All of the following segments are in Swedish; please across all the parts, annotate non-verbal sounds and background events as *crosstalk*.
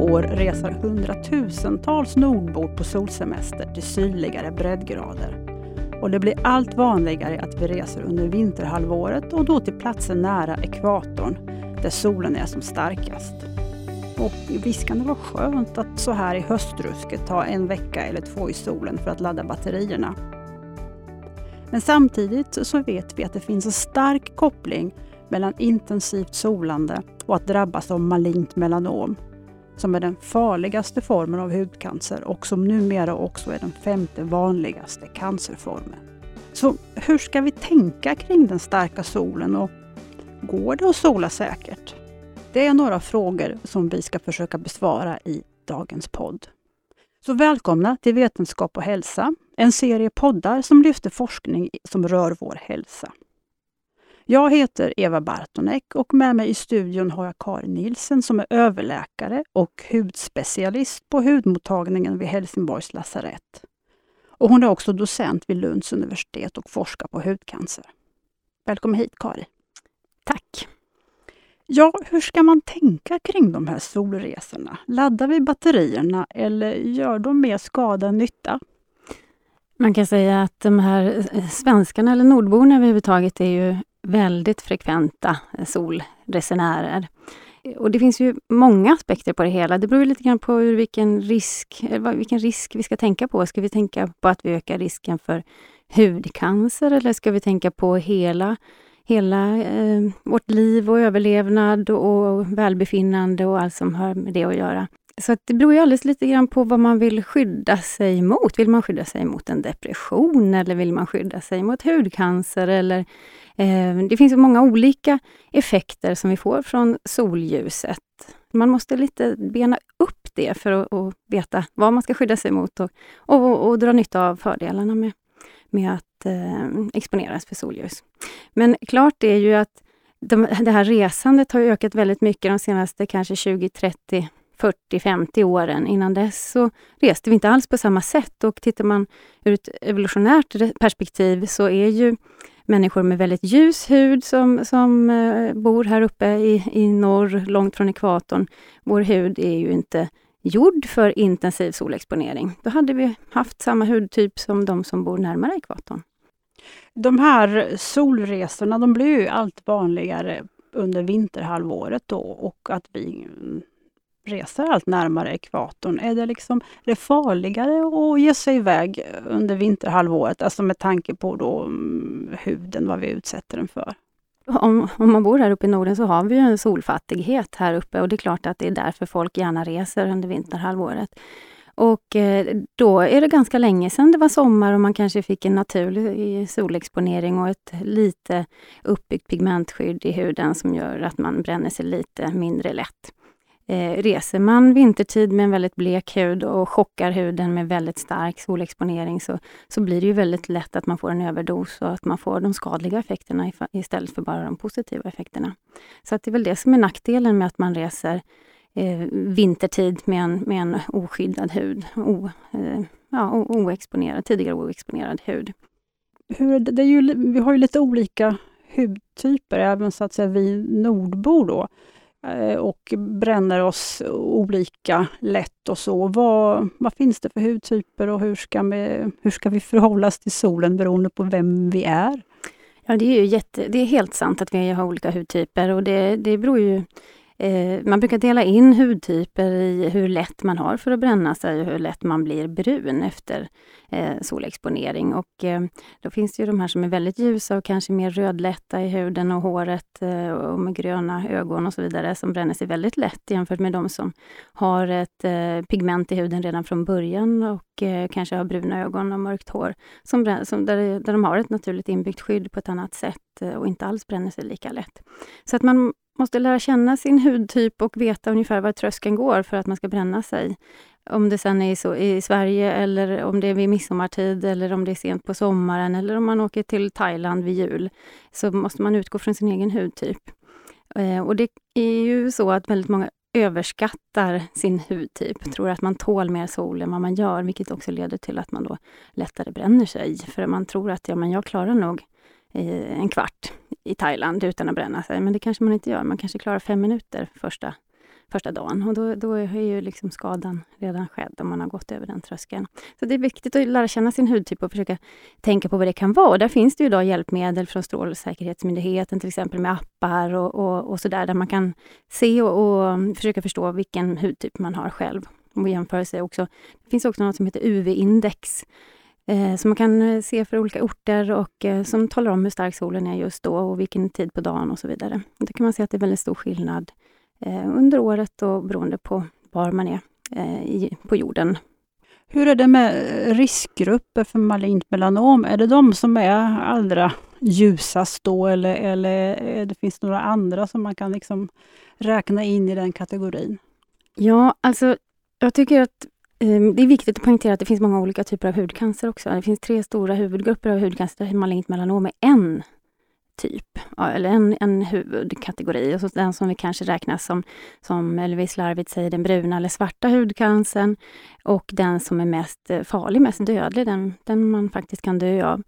år reser hundratusentals nordbor på solsemester till sydligare breddgrader. Och det blir allt vanligare att vi reser under vinterhalvåret och då till platser nära ekvatorn där solen är som starkast. Och visst kan det vara skönt att så här i höstrusket ta en vecka eller två i solen för att ladda batterierna. Men samtidigt så vet vi att det finns en stark koppling mellan intensivt solande och att drabbas av malignt melanom, som är den farligaste formen av hudcancer och som numera också är den femte vanligaste cancerformen. Så hur ska vi tänka kring den starka solen och går det att sola säkert? Det är några frågor som vi ska försöka besvara i dagens podd. Så välkomna till Vetenskap och hälsa, en serie poddar som lyfter forskning som rör vår hälsa. Jag heter Eva Bartonek och med mig i studion har jag Karin Nilsen som är överläkare och hudspecialist på hudmottagningen vid Helsingborgs lasarett. Och hon är också docent vid Lunds universitet och forskar på hudcancer. Välkommen hit Karin! Tack! Ja, hur ska man tänka kring de här solresorna? Laddar vi batterierna eller gör de mer skada än nytta? Man kan säga att de här svenskarna, eller nordborna överhuvudtaget, är ju väldigt frekventa solresenärer. Och det finns ju många aspekter på det hela. Det beror lite grann på vilken risk, eh, vilken risk vi ska tänka på. Ska vi tänka på att vi ökar risken för hudcancer eller ska vi tänka på hela, hela eh, vårt liv och överlevnad och välbefinnande och allt som har med det att göra? Så att det beror ju alldeles lite grann på vad man vill skydda sig mot. Vill man skydda sig mot en depression eller vill man skydda sig mot hudcancer eller Ehm, det finns många olika effekter som vi får från solljuset. Man måste lite bena upp det för att, att veta vad man ska skydda sig mot och, och, och dra nytta av fördelarna med, med att eh, exponeras för solljus. Men klart är ju att de, det här resandet har ökat väldigt mycket de senaste kanske 20, 30, 40, 50 åren. Innan dess så reste vi inte alls på samma sätt och tittar man ur ett evolutionärt perspektiv så är ju människor med väldigt ljus hud som, som eh, bor här uppe i, i norr, långt från ekvatorn. Vår hud är ju inte gjord för intensiv solexponering. Då hade vi haft samma hudtyp som de som bor närmare ekvatorn. De här solresorna de blir ju allt vanligare under vinterhalvåret då och att vi reser allt närmare ekvatorn. Är det, liksom, är det farligare att ge sig iväg under vinterhalvåret, alltså med tanke på då mm, huden, vad vi utsätter den för? Om, om, man bor här uppe i Norden så har vi en solfattighet här uppe och det är klart att det är därför folk gärna reser under vinterhalvåret. Och eh, då är det ganska länge sedan det var sommar och man kanske fick en naturlig solexponering och ett lite uppbyggt pigmentskydd i huden som gör att man bränner sig lite mindre lätt. Eh, reser man vintertid med en väldigt blek hud och chockar huden med väldigt stark solexponering så, så blir det ju väldigt lätt att man får en överdos och att man får de skadliga effekterna istället för bara de positiva effekterna. Så att det är väl det som är nackdelen med att man reser eh, vintertid med en, med en oskyddad hud, o, eh, ja, oexponerad, tidigare oexponerad hud. Hur, det är ju, vi har ju lite olika hudtyper, även så att säga vi nordbor då. Eh, och bränner oss olika lätt och så. Vad, vad finns det för hudtyper och hur ska, vi, hur ska vi förhålla oss till solen beroende på vem vi är? Ja, det är ju jätte, det är helt sant att vi har olika hudtyper och det, det beror ju Eh, man brukar dela in hudtyper i hur lätt man har för att bränna sig och hur lätt man blir brun efter eh, solexponering. Och, eh, då finns det ju de här som är väldigt ljusa och kanske mer rödlätta i huden och håret eh, och med gröna ögon och så vidare som bränner sig väldigt lätt jämfört med de som har ett eh, pigment i huden redan från början och eh, kanske har bruna ögon och mörkt hår. Som, som där, där de har ett naturligt inbyggt skydd på ett annat sätt eh, och inte alls bränner sig lika lätt. Så att man måste lära känna sin hudtyp och veta ungefär var tröskeln går för att man ska bränna sig. Om det sen är så i Sverige eller om det är vid midsommartid eller om det är sent på sommaren eller om man åker till Thailand vid jul, så måste man utgå från sin egen hudtyp. Eh, och det är ju så att väldigt många överskattar sin hudtyp, tror att man tål mer sol än vad man gör, vilket också leder till att man då lättare bränner sig. För man tror att ja, men jag klarar nog en kvart i Thailand utan att bränna sig. Men det kanske man inte gör. Man kanske klarar fem minuter första, första dagen. Och då, då är ju liksom skadan redan skedd om man har gått över den tröskeln. Så det är viktigt att lära känna sin hudtyp och försöka tänka på vad det kan vara. Och där finns det ju idag hjälpmedel från Strålsäkerhetsmyndigheten till exempel med appar och, och, och sådär där man kan se och, och försöka förstå vilken hudtyp man har själv och jämföra sig också. Det finns också något som heter UV-index eh, som man kan eh, se för olika orter och eh, som talar om hur stark solen är just då och vilken tid på dagen och så vidare. Då kan man se att det är väldigt stor skillnad eh, under året och beroende på var man är eh, i, på jorden. Hur är det med riskgrupper för malignt melanom? Är det de som är allra ljusast då eller, eller det finns några andra som man kan liksom räkna in i den kategorin? Ja, alltså jag tycker att eh, Ehm, det är viktigt att poängtera att det finns många olika typer av hudcancer också. Det finns tre stora huvudgrupper av hudcancer där malignt melanom är en typ, eller en, en huvudkategori. Och så den som vi kanske räknar som, som Elvis slarvigt säger, den bruna eller svarta hudcancern. Och den som är mest eh, farlig, mest dödlig, den, den man faktiskt kan dö av.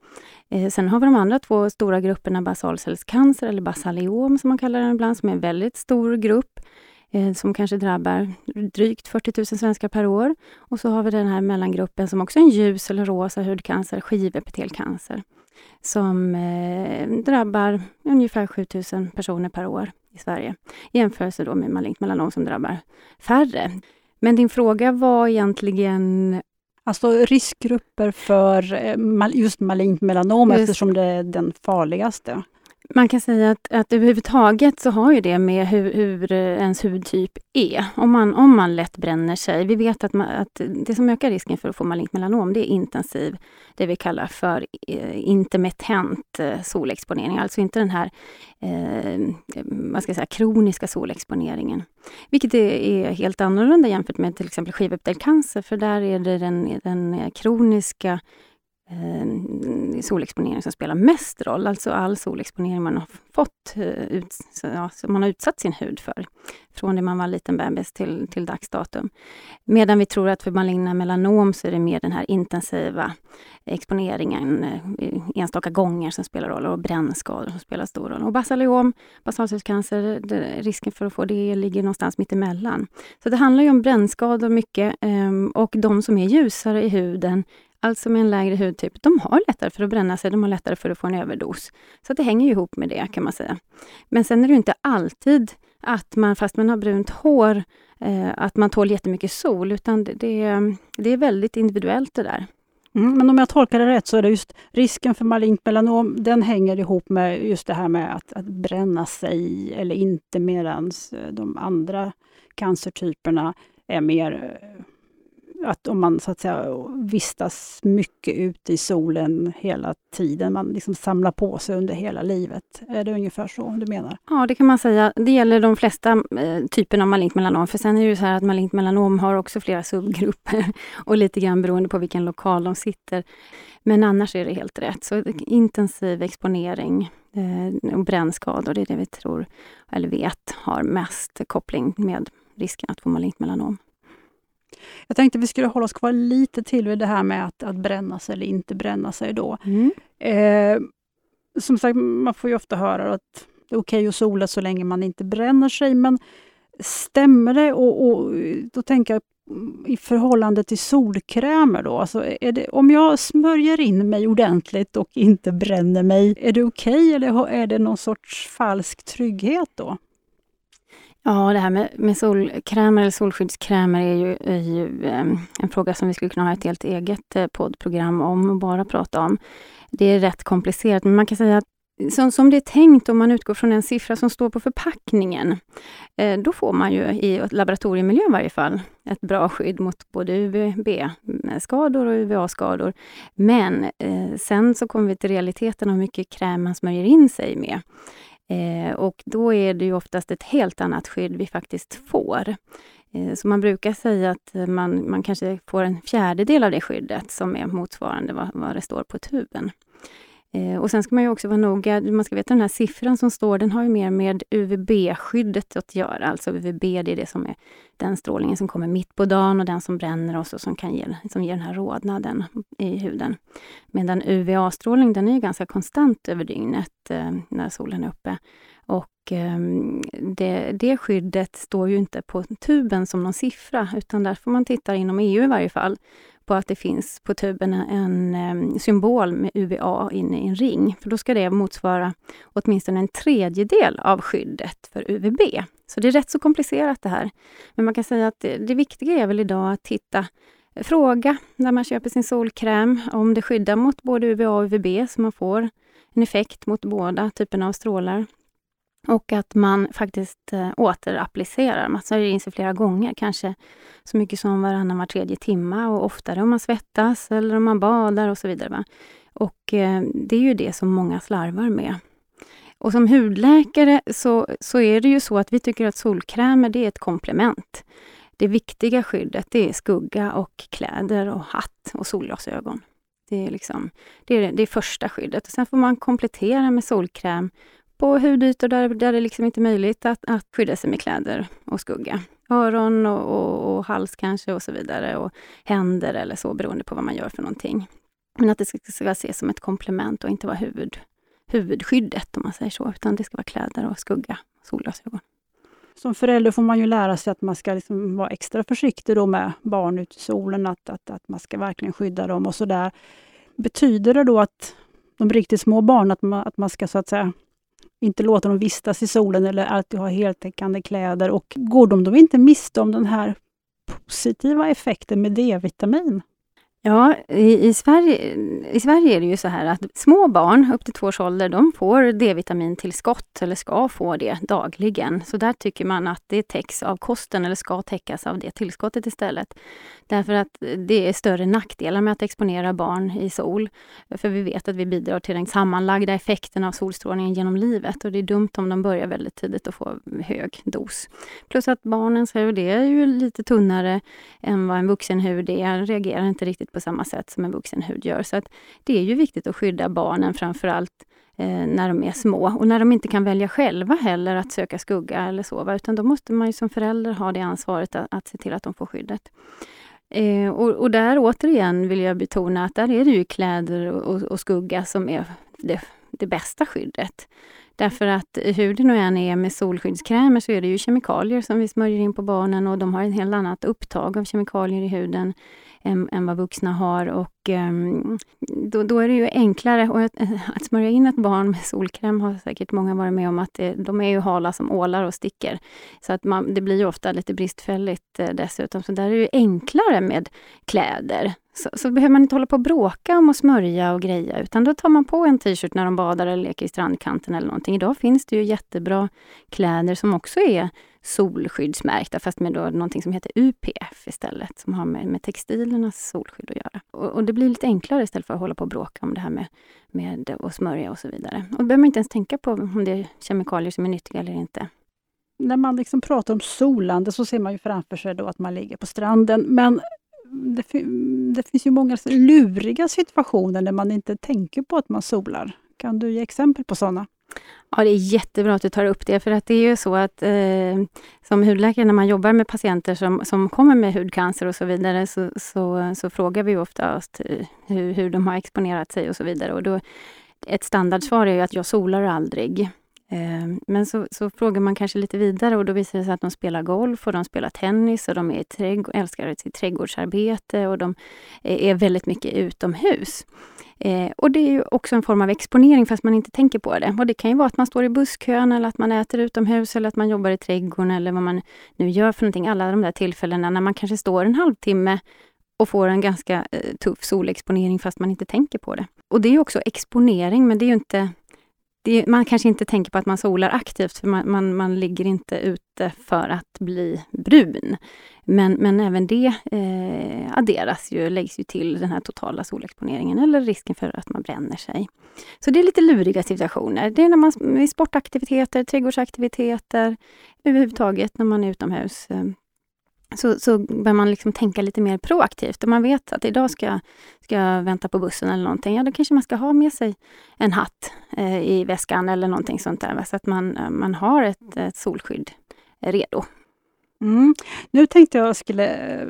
Eh, sen har vi de andra två stora grupperna basalcellscancer, eller basaliom som man kallar den ibland, som är en väldigt stor grupp eh, som kanske drabbar drygt 40 000 svenskar per år. Och så har vi den här mellangruppen som också är en ljus eller rosa hudcancer, skivepitelcancer, som eh, drabbar ungefär 7 000 personer per år i Sverige. I jämförelse då med malignt melanom som drabbar färre. Men din fråga var egentligen Alltså riskgrupper för eh, just malignt melanom just. eftersom det är den farligaste. Man kan säga att, att överhuvudtaget så har ju det med hur, hur eh, ens hudtyp är. Om man, om man lätt bränner sig. Vi vet att, man, att det som ökar risken för att få malignt melanom, det är intensiv, det vi kallar för eh, intermittent eh, solexponering. Alltså inte den här eh, vad ska jag säga, kroniska solexponeringen. Vilket är, helt annorlunda jämfört med till exempel skivepitelcancer, för där är det den, den eh, kroniska eh, solexponering som spelar mest roll, alltså all solexponering man har fått, eh, ut, så, ja, som man har utsatt sin hud för, från det man var liten bebis till, till dagsdatum. Medan vi tror att för maligna melanom så är det mer den här intensiva exponeringen eh, enstaka gånger som spelar roll och brännskador som spelar stor roll. Och basaliom, basalcellscancer, risken för att få det ligger någonstans mittemellan. Så det handlar ju om brännskador mycket eh, och de som är ljusare i huden alltså med en lägre hudtyp, de har lättare för att bränna sig, de har lättare för att få en överdos. Så det hänger ihop med det kan man säga. Men sen är det inte alltid att man, fast man har brunt hår, eh, att man tål jättemycket sol, utan det, det, det är väldigt individuellt det där. Mm, men om jag tolkar det rätt så är det just risken för malignt melanom, den hänger ihop med just det här med att, att bränna sig eller inte, medan eh, de andra cancertyperna är mer eh, att om man så att säga vistas mycket ute i solen hela tiden, man liksom samlar på sig under hela livet. Är det ungefär så du menar? Ja, det kan man säga. Det gäller de flesta eh, typerna av malignt melanom, för sen är det ju så här att malignt melanom har också flera subgrupper *laughs* och lite grann beroende på vilken lokal de sitter. Men annars är det helt rätt. Så intensiv exponering eh, och brännskador, det är det vi tror, eller vet, har mest koppling med risken att få malignt melanom. Jag tänkte vi skulle hålla oss kvar lite till vid det här med att, att bränna sig eller inte bränna sig då. Mm. Eh, som sagt, man får ju ofta höra att det är okej okay att sola så länge man inte bränner sig, men stämmer det? Och, och då tänker jag i förhållande till solkrämer då, alltså det, om jag smörjer in mig ordentligt och inte bränner mig, är det okej okay, eller är det någon sorts falsk trygghet då? Ja, det här med, med solkrämer eller solskyddskrämer är ju, är ju ehm, en fråga som vi skulle kunna ha ett helt eget eh, poddprogram om och bara prata om. Det är rätt komplicerat, men man kan säga att som, som det är tänkt, om man utgår från den siffra som står på förpackningen, eh, då får man ju i laboratoriemiljö i varje fall ett bra skydd mot både UVB-skador mm, och UVA-skador. Men eh, sen så kommer vi till realiteten hur mycket kräm man smörjer in sig med. Eh, och då är det ju oftast ett helt annat skydd vi faktiskt får. Eh, så man brukar säga att man, man kanske får en fjärdedel av det skyddet som är motsvarande vad, vad det står på tuben. Eh, och sen ska man ju också vara noga, man ska veta den här siffran som står, den har ju mer med UVB-skyddet att göra. Alltså UVB, det är det som är den strålningen som kommer mitt på dagen och den som bränner oss och som, kan ge, som ger den här rodnaden i huden. Medan UVA-strålning, den är ju ganska konstant över dygnet eh, när solen är uppe. Och eh, det, det skyddet står ju inte på tuben som någon siffra, utan där får man titta inom EU i varje fall på att det finns på tuben en, symbol med UVA inne i en ring. För då ska det motsvara åtminstone en tredjedel av skyddet för UVB. Så det är rätt så komplicerat det här. Men man kan säga att det, det viktiga är väl idag att titta eh, Fråga när man köper sin solkräm om det skyddar mot både UVA och UVB, så man får en effekt mot båda typerna av strålar. Och att man faktiskt eh, återapplicerar. Man smörjer in sig flera gånger, kanske så mycket som varannan var tredje timme och oftare om man svettas eller om man badar och så vidare. Va? Och eh, det är ju det som många slarvar med. Och som hudläkare så, så är det ju så att vi tycker att solkrämer det är ett komplement. Det viktiga skyddet det är skugga och kläder och hatt och solglasögon. Det är, liksom, det är det första skyddet. Och sen får man komplettera med solkräm på hudytor där, där det liksom inte är möjligt att, att skydda sig med kläder och skugga. Öron och, och, och, hals kanske och så vidare och händer eller så beroende på vad man gör för någonting. Men att det ska, ska ses som ett komplement och inte vara huvud, huvudskyddet om man säger så, utan det ska vara kläder och skugga, solglasögon. Som förälder får man ju lära sig att man ska liksom vara extra försiktig då med barn ute i solen, att, att, att man ska verkligen skydda dem och sådär. Betyder det då att de riktigt små barnen, att man, att man ska så att säga inte låta dem vistas i solen eller alltid ha heltäckande kläder. Och går de då inte miste om den här positiva effekten med D-vitamin? Ja, i, i, Sverige, i Sverige är det ju så här att små barn upp till två års ålder, de får D-vitamintillskott eller ska få det dagligen. Så där tycker man att det täcks av kosten eller ska täckas av det tillskottet istället. Därför att det är större nackdelar med att exponera barn i sol. För vi vet att vi bidrar till den sammanlagda effekten av solstrålningen genom livet och det är dumt om de börjar väldigt tidigt och får hög dos. Plus att barnens hud är ju lite tunnare än vad en vuxen hud är, reagerar inte riktigt på samma sätt som en vuxen hud gör. Så att det är ju viktigt att skydda barnen framförallt eh, när de är små och när de inte kan välja själva heller att söka skugga eller sova, utan då måste man ju som förälder ha det ansvaret att, att se till att de får skyddet. Eh, och, och, där återigen vill jag betona att där är det ju kläder och, och skugga som är det, det bästa skyddet. Därför att hur det nu än är med solskyddskrämer så är det ju kemikalier som vi smörjer in på barnen och de har ett helt annat upptag av kemikalier i huden än, än vad vuxna har. Och, um, då, då, är det ju enklare. Och att, *laughs* att smörja in ett barn med solkräm har säkert många varit med om att det, de är ju hala som ålar och sticker. Så att man, det blir ju ofta lite bristfälligt eh, dessutom. Så där är det ju enklare med kläder. Så, så, behöver man inte hålla på och bråka om att smörja och greja, utan då tar man på en t-shirt när de badar eller leker i strandkanten eller någonting. Idag finns det ju jättebra kläder som också är solskyddsmärkta, fast med då någonting som heter UPF istället, som har med, med textilernas solskydd att göra. Och, och, det blir lite enklare istället för att hålla på och bråka om det här med, med att smörja och så vidare. Och då behöver man inte ens tänka på om det är kemikalier som är nyttiga eller inte. När man liksom pratar om solande så ser man ju framför sig då att man ligger på stranden, men det, det finns ju många luriga situationer när man inte tänker på att man solar. Kan du ge exempel på sådana? Ja, det är jättebra att du tar upp det, för att det är ju så att eh, som hudläkare, när man jobbar med patienter som, som kommer med hudcancer och så vidare, så, så, så frågar vi oftast hur, hur de har exponerat sig och så vidare. Och då, ett standardsvar är ju att jag solar aldrig. Ehm, men så, så, frågar man kanske lite vidare och då visar det sig att de spelar golf och de spelar tennis och de är trädg älskar sitt trädgårdsarbete och de eh, är väldigt mycket utomhus. Eh, och det är ju också en form av exponering fast man inte tänker på det. Och det kan ju vara att man står i busskön eller att man äter utomhus eller att man jobbar i trädgården eller vad man nu gör för någonting. Alla de där tillfällena när man kanske står en halvtimme och får en ganska eh, tuff solexponering fast man inte tänker på det. Och det är också exponering, men det är ju inte det, man kanske inte tänker på att man solar aktivt, för man, man, man ligger inte ute för att bli brun. Men, men även det eh, adderas ju, läggs ju till den här totala solexponeringen eller risken för att man bränner sig. Så det är lite luriga situationer. Det är när man i sportaktiviteter, trädgårdsaktiviteter, överhuvudtaget när man är utomhus. Eh, så, så bör man liksom tänka lite mer proaktivt. Om man vet att idag ska, ska jag vänta på bussen eller någonting, ja då kanske man ska ha med sig en hatt eh, i väskan eller någonting sånt där, så att man, man har ett, ett solskydd redo. Mm. Nu tänkte jag skulle eh,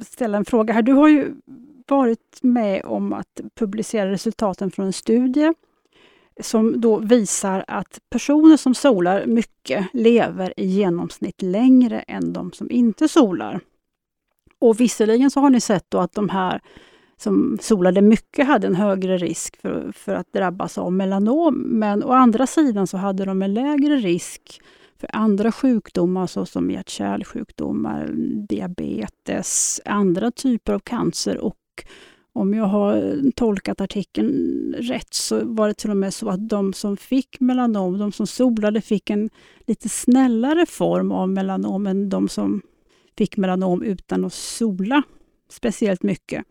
ställa en fråga här. Du har ju varit med om att publicera resultaten från en studie som då visar att personer som solar mycket lever i genomsnitt längre än de som inte solar. Och visserligen så har ni sett då att de här som solade mycket hade en högre risk för, för att drabbas av melanom, men å andra sidan så hade de en lägre risk för andra sjukdomar såsom hjärt-kärlsjukdomar, diabetes, andra typer av cancer och om jag har tolkat artikeln rätt så var det till och med så att de som fick melanom, de som solade, fick en lite snällare form av melanom än de som fick melanom utan att sola speciellt mycket.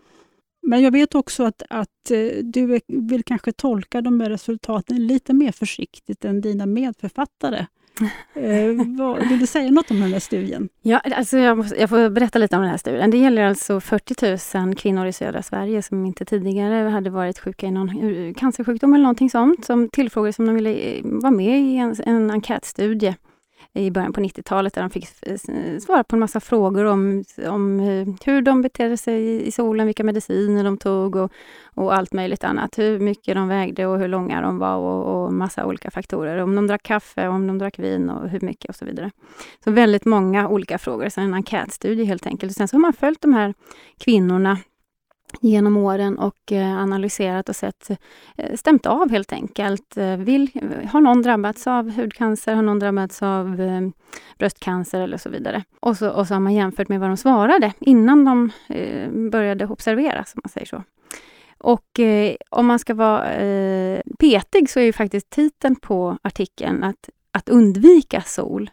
Men jag vet också att, att eh, du vill kanske tolka de här resultaten lite mer försiktigt än dina medförfattare. Eh, vad, vill du säga något om den här studien? Ja, alltså jag, måste, jag, får berätta lite om den här studien. Det gäller alltså 40 000 kvinnor i södra Sverige som inte tidigare hade varit sjuka i någon eh, cancersjukdom eller någonting sånt, som tillfrågades om de ville eh, vara med i en, en enkätstudie i början på 90-talet där de fick eh, svara på en massa frågor om, om eh, hur de betedde sig i solen, vilka mediciner de tog och, och allt möjligt annat. Hur mycket de vägde och hur långa de var och, och massa olika faktorer. Om de drack kaffe, om de drack vin och hur mycket och så vidare. Så väldigt många olika frågor, så en enkätstudie helt enkelt. Sen så har man följt de här kvinnorna genom åren och eh, analyserat och sett, eh, stämt av helt enkelt. Eh, vill, har någon drabbats av hudcancer? Har någon drabbats av bröstcancer eller så vidare? Och så, och så har man jämfört med vad de svarade innan de började observeras, om man säger så. Och eh, om man ska vara eh, petig så är ju faktiskt titeln på artikeln att, att undvika sol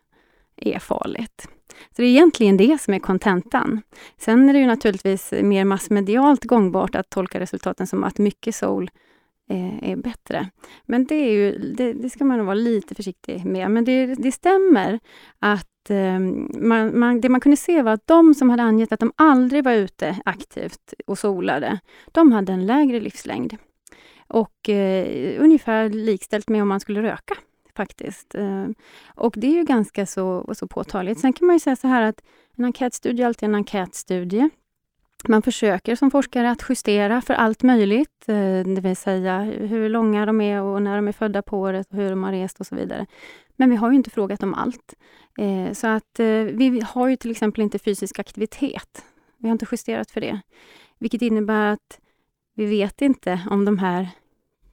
är farligt. Så det är egentligen det som är kontentan. Sen är det ju naturligtvis mer massmedialt gångbart att tolka resultaten som att mycket sol eh, är, bättre. Men det, är ju, det, det, ska man nog vara lite försiktig med. Men det, det stämmer att ehm, man, man, det man kunde se var att de som hade angett att de aldrig var ute aktivt och solade, de hade en lägre livslängd. Och eh, ungefär likställt med om man skulle röka faktiskt. Eh, och det är ju ganska så, så påtagligt. Sen kan man ju säga så här att en enkätstudie är alltid en enkätstudie. Man försöker som forskare att justera för allt möjligt, eh, det vill säga hur långa de är och när de är födda på året, och hur de har rest och så vidare. Men vi har ju inte frågat om allt. Eh, så att vi har ju till exempel inte fysisk aktivitet. Vi har inte justerat för det. Vilket innebär att vi vet inte om de här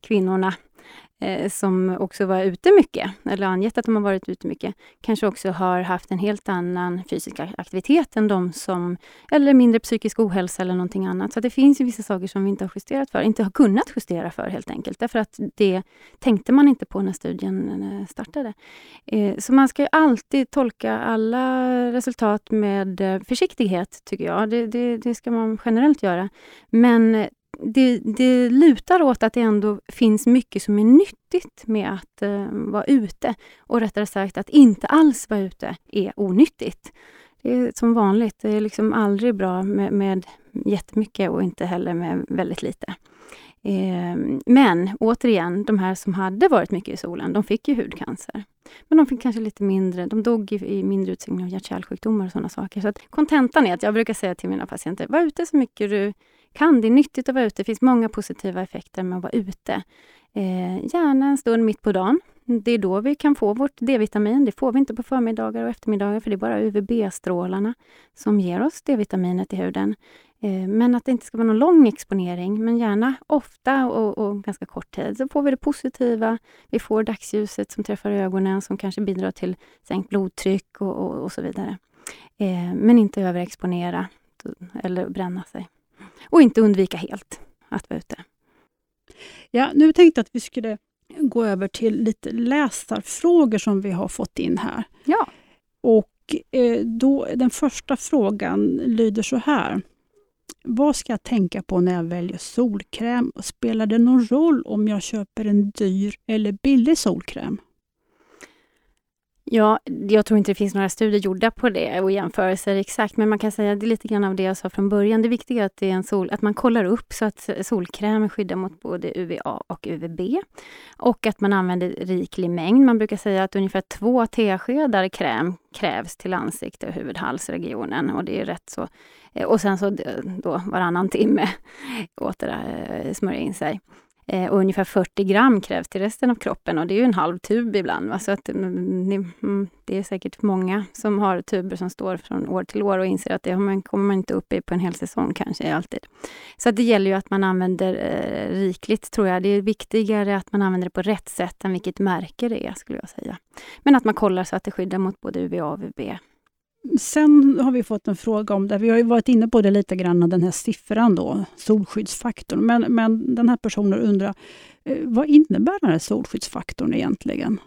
kvinnorna eh, som också var ute mycket, eller angett att de har varit ute mycket, kanske också har haft en helt annan fysisk aktivitet än de som, eller mindre psykisk ohälsa eller någonting annat. Så det finns ju vissa saker som vi inte har justerat för, inte har kunnat justera för helt enkelt, därför att det tänkte man inte på när studien eh, startade. Eh, så man ska alltid tolka alla resultat med eh, försiktighet, tycker jag. Det, det, det ska man generellt göra. Men eh, det, det lutar åt att det ändå finns mycket som är nyttigt med att eh, vara ute. Och rättare sagt att inte alls vara ute är onyttigt. Det är som vanligt, det är liksom aldrig bra med, med jättemycket och inte heller med väldigt lite. Eh, men återigen, de här som hade varit mycket i solen, de fick ju hudcancer. Men de fick kanske lite mindre, de dog i, i mindre utsträckning av hjärt-kärlsjukdomar och sådana saker. Så kontentan är att jag brukar säga till mina patienter, var ute så mycket du kan. Det är nyttigt att vara ute. Det finns många positiva effekter med att vara ute. Eh, gärna en stund mitt på dagen. Det är då vi kan få vårt D-vitamin. Det får vi inte på förmiddagar och eftermiddagar för det är bara UVB-strålarna som ger oss D-vitaminet i huden. Eh, men att det inte ska vara någon lång exponering, men gärna ofta och, och, ganska kort tid. Så får vi det positiva. Vi får dagsljuset som träffar ögonen som kanske bidrar till sänkt blodtryck och, och, och så vidare. Eh, men inte överexponera eller bränna sig. Och inte undvika helt att vara ute. Ja, nu tänkte jag att vi skulle gå över till lite läsarfrågor som vi har fått in här. Ja. Och eh, då, Den första frågan lyder så här. Vad ska jag tänka på när jag väljer solkräm? Spelar det någon roll om jag köper en dyr eller billig solkräm? Ja, jag tror inte det finns några studier gjorda på det och jämförelser exakt, men man kan säga att det är lite grann av det jag sa från början. Det viktiga är att, det är en sol, att man kollar upp så att solkräm skyddar mot både UVA och UVB och att man använder riklig mängd. Man brukar säga att ungefär två teskedar kräm krävs till ansikte och huvudhalsregionen och det är rätt så. Och sen så eh, då varannan timme *laughs* åter eh, smörja in sig. Eh, och ungefär 40 gram krävs till resten av kroppen och det är ju en halv tub ibland. Va? Så att, mm, mm, det är säkert många som har tuber som står från år till år och inser att det man, kommer man inte upp i på en hel säsong kanske alltid. Så att det gäller ju att man använder eh, rikligt tror jag. Det är viktigare att man använder det på rätt sätt än vilket märke det är skulle jag säga. Men att man kollar så att det skyddar mot både UVA och UVB. Sen har vi fått en fråga om det. Vi har ju varit inne på det lite grann, den här siffran då, solskyddsfaktorn. Men, men den här personen undrar, eh, vad innebär den här solskyddsfaktorn egentligen?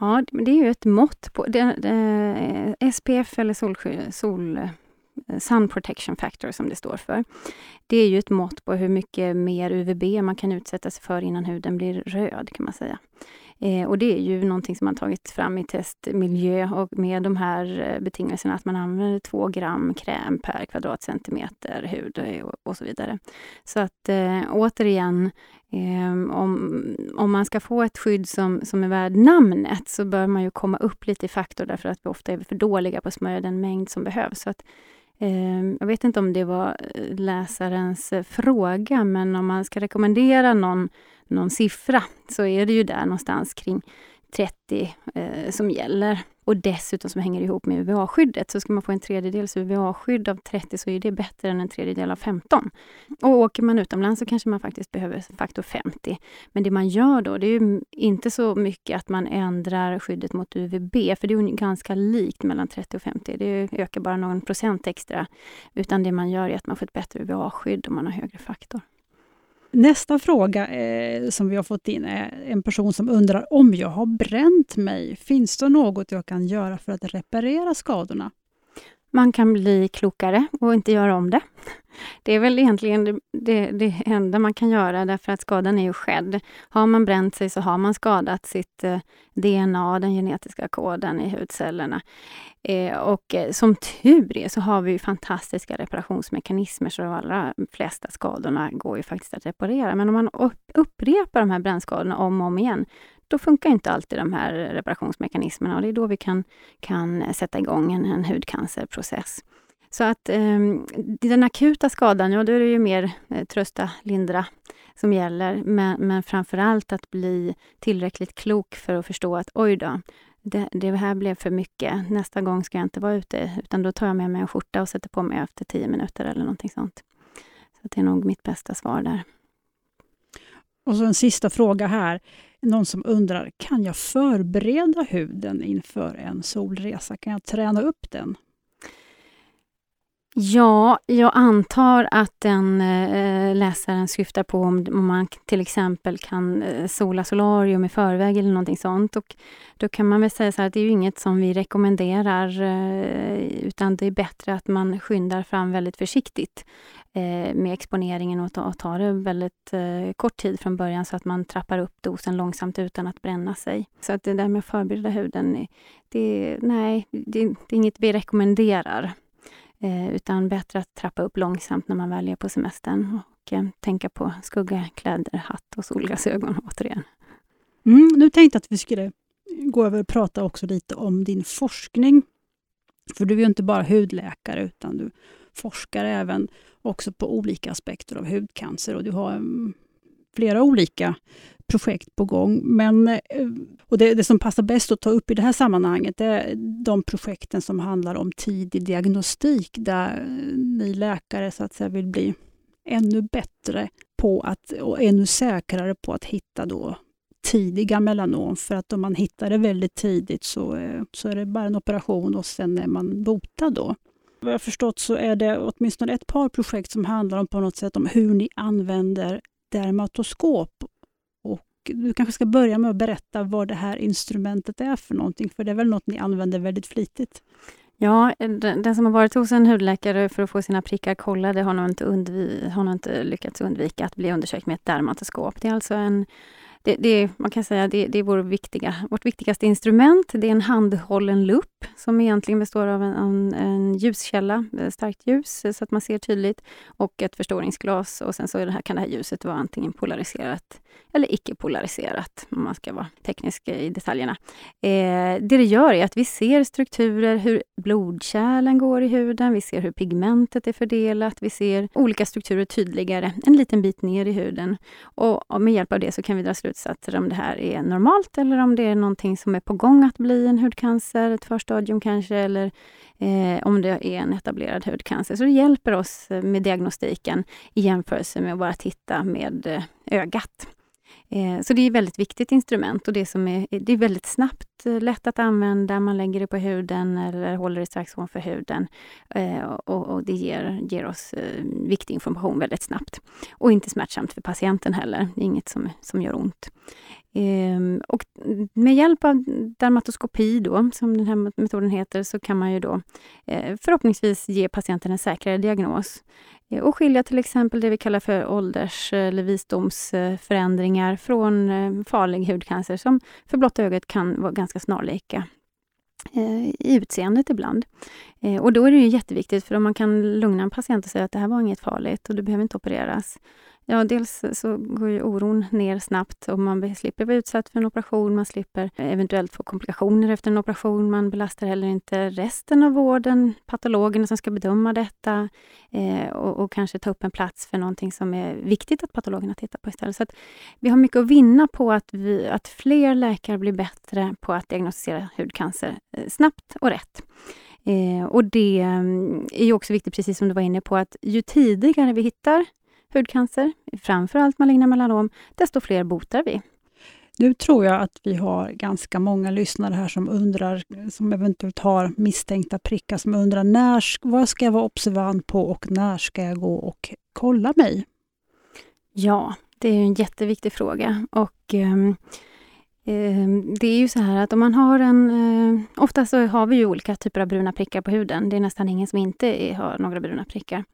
Ja, det är ju ett mått på det, det, eh, SPF eller solskydd, sol, eh, Sun Protection Factor som det står för. Det är ju ett mått på hur mycket mer UVB man kan utsätta sig för innan huden blir röd kan man säga. Eh, och det är ju någonting som man tagit fram i testmiljö och med de här eh, betingelserna att man använder 2 gram kräm per kvadratcentimeter hud och, eh, och så vidare. Så att eh, återigen, eh, om, om man ska få ett skydd som, som är värd namnet så bör man ju komma upp lite i faktor därför att vi ofta är för dåliga på att smörja den mängd som behövs. Så att, Ehm, jag vet inte om det var eh, läsarens eh, fråga, men om man ska rekommendera någon någon siffra så är det ju där någonstans kring 30 eh, som gäller. Och dessutom som hänger ihop med UVA-skyddet. Så ska man få en tredjedels UVA-skydd av 30 så är det bättre än en tredjedel av 15. Och åker man utomlands så kanske man faktiskt behöver faktor 50. Men det man gör då, det är ju inte så mycket att man ändrar skyddet mot UVB, för det är ganska likt mellan 30 och 50. Det ökar bara någon procent extra. Utan det man gör är att man får ett bättre UVA-skydd om man har högre faktor. Nästa fråga eh, som vi har fått in är en person som undrar om jag har bränt mig. Finns det något jag kan göra för att reparera skadorna? Man kan bli klokare och inte göra om det. Det är väl egentligen det, det, det enda man kan göra därför att skadan är ju skedd. Har man bränt sig så har man skadat sitt eh, DNA, den genetiska koden i hudcellerna. Eh, och eh, som tur är så har vi fantastiska reparationsmekanismer så de allra flesta skadorna går ju faktiskt att reparera. Men om man upprepar de här brännskadorna om och om igen, då funkar inte alltid de här reparationsmekanismerna och det är då vi kan, kan sätta igång en, en hudcancerprocess. Så att eh, den akuta skadan, ja då är det ju mer eh, trösta, lindra som gäller. Men, men framför allt att bli tillräckligt klok för att förstå att oj då, det, det, här blev för mycket. Nästa gång ska jag inte vara ute, utan då tar jag med mig en skjorta och sätter på mig efter tio minuter eller någonting sånt. Så det är nog mitt bästa svar där. Och så en sista fråga här. Någon som undrar, kan jag förbereda huden inför en solresa? Kan jag träna upp den? Ja, jag antar att den eh, läsaren syftar på om, om, man till exempel kan eh, sola solarium i förväg eller någonting sånt. Och då kan man väl säga så här att det är ju inget som vi rekommenderar eh, utan det är bättre att man skyndar fram väldigt försiktigt Eh, med exponeringen och, ta, och tar det väldigt eh, kort tid från början så att man trappar upp dosen långsamt utan att bränna sig. Så att det där med att förbereda huden, eh, det, nej, det, det är inget vi rekommenderar. Eh, utan bättre att trappa upp långsamt när man väl är på semestern och eh, tänka på skugga, kläder, hatt och solglasögon återigen. Mm, nu tänkte jag att vi skulle gå över och prata också lite om din forskning. För du är ju inte bara hudläkare utan du forskar även också på olika aspekter av hudcancer och du har mm, flera olika projekt på gång. Men, eh, och det, det, som passar bäst att ta upp i det här sammanhanget är de projekten som handlar om tidig diagnostik där eh, ni läkare så att säga vill bli ännu bättre på att, och ännu säkrare på att hitta då tidiga melanom. För att om man hittar det väldigt tidigt så, eh, så är det bara en operation och sen är man botad. Då. Vad jag förstått så är det åtminstone ett par projekt som handlar om på något sätt om hur ni använder dermatoskop du kanske ska börja med att berätta vad det här instrumentet är för någonting, för det är väl något ni använder väldigt flitigt? Ja, den, som har varit hos en hudläkare för att få sina prickar kollade har nog inte, undvi, har nog inte lyckats undvika att bli undersökt med ett dermatoskop. Det är alltså en det, det, man kan säga det, det är vår viktiga, vårt viktigaste instrument. Det är en handhållen lupp som egentligen består av en, en, en ljuskälla, eh, starkt ljus, eh, så att man ser tydligt, och ett förstoringsglas. Och sen så är det här, kan det här ljuset vara antingen polariserat eller icke-polariserat, om man ska vara teknisk eh, i detaljerna. Eh, det det gör är att vi ser strukturer, hur blodkärlen går i huden, vi ser hur pigmentet är fördelat, vi ser olika strukturer tydligare en liten bit ner i huden. Och, och med hjälp av det så kan vi dra slutsatser om det här är normalt eller om det är någonting som är på gång att bli en hudcancer, ett förstadium stadium kanske, eller eh, om det är en etablerad hudcancer. Så det hjälper oss eh, med diagnostiken i jämförelse med att bara titta med eh, ögat. Eh, så det är ett väldigt viktigt instrument och det, som är, eh, det är väldigt snabbt, lätt att använda. Man lägger det på huden eller håller det strax ovanför huden. Eh, och, och, det ger, ger oss viktig information väldigt snabbt. Och inte smärtsamt för patienten heller. Det är inget som, som gör ont. Ehm, och med hjälp av dermatoskopi, då, som den här metoden heter, så kan man ju då eh, förhoppningsvis ge patienten en säkrare diagnos. Eh, och skilja till exempel det vi kallar för ålders eller visdomsförändringar från eh, farlig hudcancer som för blotta ögat kan vara ganska snarlika eh, i utseendet ibland. Eh, och då är det ju jätteviktigt, för om man kan lugna en patient och säga att det här var inget farligt och du behöver inte opereras, Ja, dels så går ju oron ner snabbt och man slipper vara utsatt för en operation, man slipper eventuellt få komplikationer efter en operation, man belastar heller inte resten av vården, patologerna som ska bedöma detta eh, och, och, kanske ta upp en plats för någonting som är viktigt att patologerna tittar på istället. Så vi har mycket att vinna på att, vi, att fler läkare blir bättre på att diagnostisera hudcancer eh, snabbt och rätt. Eh, och det mm, är ju också viktigt, precis som du var inne på, att ju tidigare vi hittar hudcancer, framförallt maligna melanom, desto fler botar vi. Nu tror jag att vi har ganska många lyssnare här som undrar, som eventuellt har misstänkta prickar, som undrar när, vad ska jag vara observant på och när ska jag gå och kolla mig? Ja, det är en jätteviktig fråga. Och um, det är ju så här att om man har en... Eh, ofta så har vi ju olika typer av bruna prickar på huden. Det är nästan ingen som inte har några bruna prickar.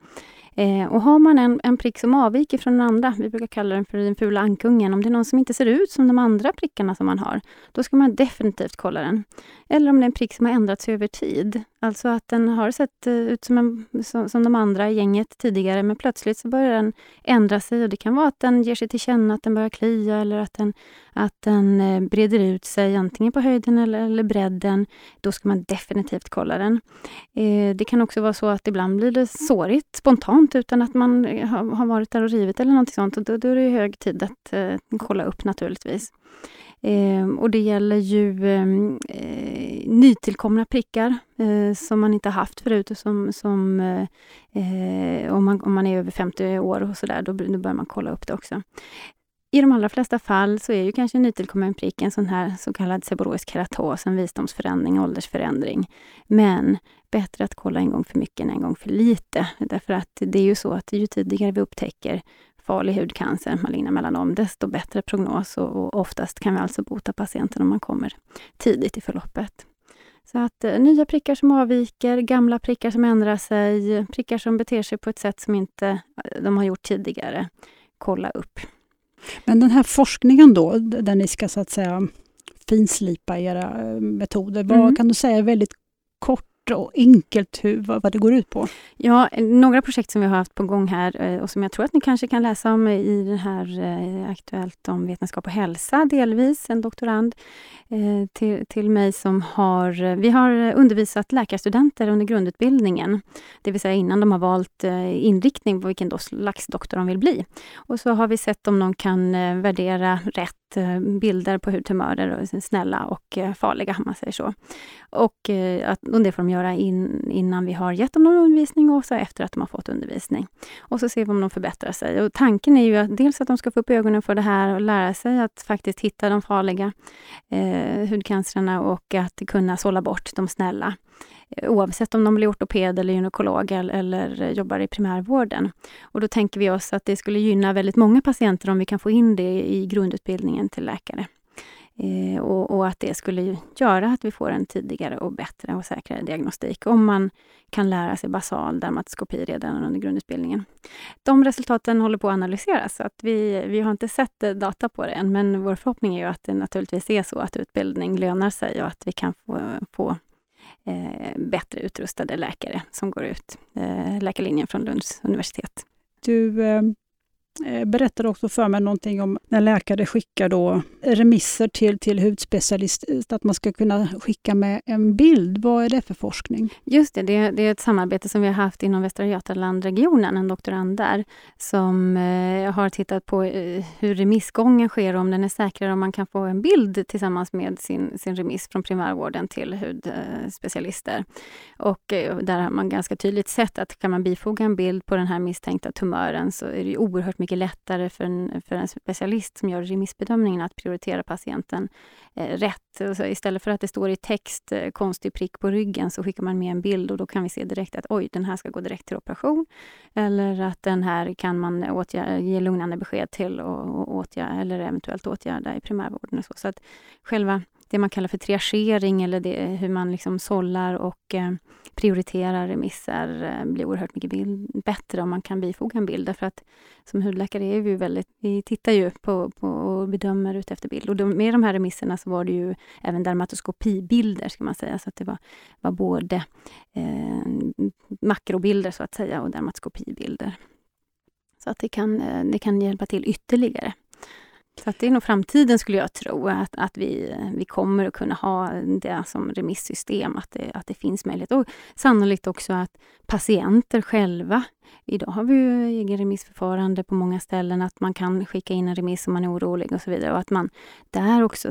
Eh, och har man en, en prick som avviker från den andra, vi brukar kalla den för den fula ankungen, om det är någon som inte ser ut som de andra prickarna som man har, då ska man definitivt kolla den. Eller om det är en prick som har ändrats över tid. Alltså att den har sett eh, ut som, en, som, som de andra i gänget tidigare, men plötsligt så börjar den ändra sig och det kan vara att den ger sig till känna, att den börjar klia eller att den, att den eh, breder ut sig antingen på höjden eller, eller bredden. Då ska man definitivt kolla den. Eh, det kan också vara så att ibland blir det sårigt spontant utan att man eh, har, har varit där och rivit eller något sånt. Och då, då är det hög tid att eh, kolla upp naturligtvis. Eh, och det gäller ju ehm, eh, nytillkomna prickar eh, som man inte haft förut. Och som, som, eh, eh, om, man, om man är över 50 år och sådär, då, då bör man kolla upp det också. I de allra flesta fall så är ju kanske nytillkommen prick en sån här så kallad seborroisk keratos, en visdomsförändring, åldersförändring. Men bättre att kolla en gång för mycket än en gång för lite. Därför att det är ju så att ju tidigare vi upptäcker farlig hudcancer, maligna melanom, desto bättre prognos och, och oftast kan vi alltså bota patienten om man kommer tidigt i förloppet. Så att eh, nya prickar som avviker, gamla prickar som ändrar sig, prickar som beter sig på ett sätt som inte eh, de har gjort tidigare, kolla upp. Men den här forskningen då, där ni ska så att säga finslipa era eh, metoder, vad mm. kan du säga väldigt kort och enkelt hur, vad, det går ut på? Ja, några projekt som vi har haft på gång här eh, och som jag tror att ni kanske kan läsa om i den här eh, Aktuellt om vetenskap och hälsa, delvis, en doktorand eh, till, till mig som har... Vi har undervisat läkarstudenter under grundutbildningen, det vill säga innan de har valt inriktning på vilken slags doktor de vill bli. Och så har vi sett om de kan värdera rätt Eh, bilder på hudtumörer, snälla och eh, farliga, om man säger så. Och, eh, att, och det får de göra in, innan vi har gett dem någon undervisning och så efter att de har fått undervisning. Och så ser vi om de förbättrar sig. Och tanken är ju att dels att de ska få upp ögonen för det här och lära sig att faktiskt hitta de farliga eh, hudcancerna och att kunna sålla bort de snälla oavsett om de blir ortoped eller gynekolog eller jobbar i primärvården. Och då tänker vi oss att det skulle gynna väldigt många patienter om vi kan få in det i grundutbildningen till läkare. Eh, och, och, att det skulle göra att vi får en tidigare och bättre och säkrare diagnostik om man kan lära sig basal dermatoskopi redan under grundutbildningen. De resultaten håller på att analyseras, så att vi, vi har inte sett eh, data på det än, men vår förhoppning är ju att det naturligtvis är så att utbildning lönar sig och att vi kan få, få Eh, bättre utrustade läkare som går ut eh, läkarlinjen från Lunds universitet. Du Eh, Eh, berättade också för mig någonting om när läkare skickar då remisser till, till hudspecialist, att man ska kunna skicka med en bild. Vad är det för forskning? Just det, det, det är ett samarbete som vi har haft inom Västra Götalandregionen, en doktorand där, som eh, har tittat på eh, hur remissgången sker och om den är säkrare om man kan få en bild tillsammans med sin, sin remiss från primärvården till hudspecialister. Och eh, där har man ganska tydligt sett att kan man bifoga en bild på den här misstänkta tumören så är det oerhört mycket mycket lättare för en, för en specialist som gör remissbedömningen att prioritera patienten eh, rätt. Så istället för att det står i text, eh, konstig prick på ryggen, så skickar man med en bild och då kan vi se direkt att oj, den här ska gå direkt till operation. Eller att den här kan man åtgärda, ge lugnande besked till och, och åtgärda, eller eventuellt åtgärda i primärvården. Och så. så att själva det man kallar för triagering eller det, hur man liksom sållar och eh, prioriterar remisser eh, blir oerhört mycket bild, bättre om man kan bifoga en bild. Därför att som hudläkare är vi väldigt, vi tittar ju på, på och bedömer ut efter bild. Och de, med de här remisserna så var det ju även dermatoskopibilder, ska man säga. Så att det var, var både eh, makrobilder så att säga och dermatoskopibilder. Så att det kan, eh, det kan hjälpa till ytterligare. Så att det är nog framtiden skulle jag tro, att, att vi, vi kommer att kunna ha det som remissystem, att det, att det finns möjlighet. Och sannolikt också att patienter själva, idag har vi ju egen remissförfarande på många ställen, att man kan skicka in en remiss om man är orolig och så vidare. Och att man där också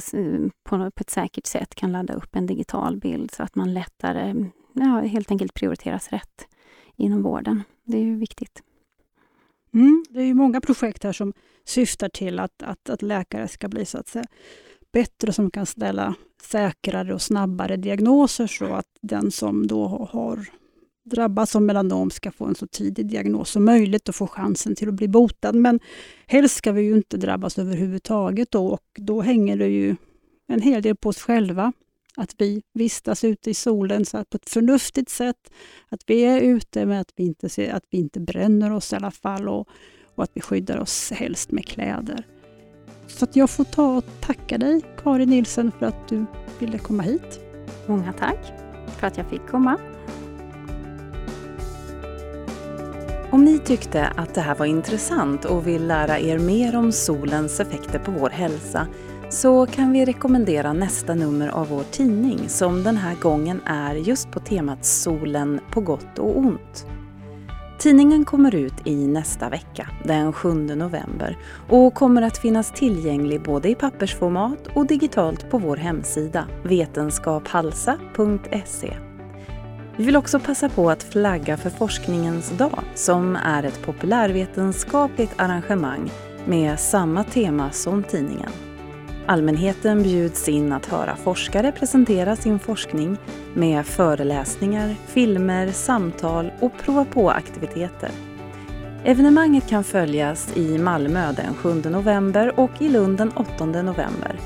på, på ett säkert sätt kan ladda upp en digital bild så att man lättare, ja, helt enkelt prioriteras rätt inom vården. Det är ju viktigt. Mm, det är ju många projekt här som syftar till att, att, att läkare ska bli så att säga, bättre som kan ställa säkrare och snabbare diagnoser så att den som då har drabbats av melanom ska få en så tidig diagnos som möjligt och få chansen till att bli botad. Men helst ska vi ju inte drabbas överhuvudtaget då, och då hänger det ju en hel del på oss själva. Att vi vistas ute i solen så att på ett förnuftigt sätt, att vi är ute med att vi inte, ser, att vi inte bränner oss i alla fall och, och att vi skyddar oss helst med kläder. Så att jag får ta och tacka dig Karin Nilsen för att du ville komma hit. Många tack för att jag fick komma. Om ni tyckte att det här var intressant och vill lära er mer om solens effekter på vår hälsa så kan vi rekommendera nästa nummer av vår tidning som den här gången är just på temat solen på gott och ont. Tidningen kommer ut i nästa vecka, den 7 november och kommer att finnas tillgänglig både i pappersformat och digitalt på vår hemsida vetenskaphalsa.se. Vi vill också passa på att flagga för Forskningens dag som är ett populärvetenskapligt arrangemang med samma tema som tidningen. Allmänheten bjuds in att höra forskare presentera sin forskning med föreläsningar, filmer, samtal och prova på-aktiviteter. Evenemanget kan följas i Malmö den 7 november och i Lund den 8 november.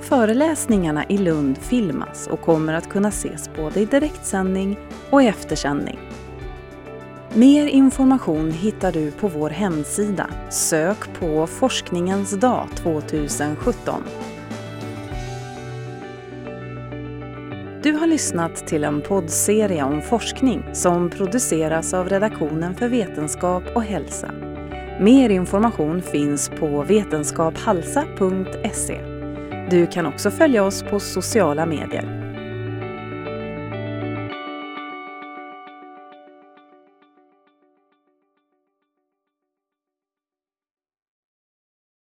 Föreläsningarna i Lund filmas och kommer att kunna ses både i direktsändning och i eftersändning. Mer information hittar du på vår hemsida. Sök på Forskningens dag 2017. Du har lyssnat till en poddserie om forskning som produceras av redaktionen för vetenskap och hälsa. Mer information finns på vetenskaphalsa.se. Du kan också följa oss på sociala medier.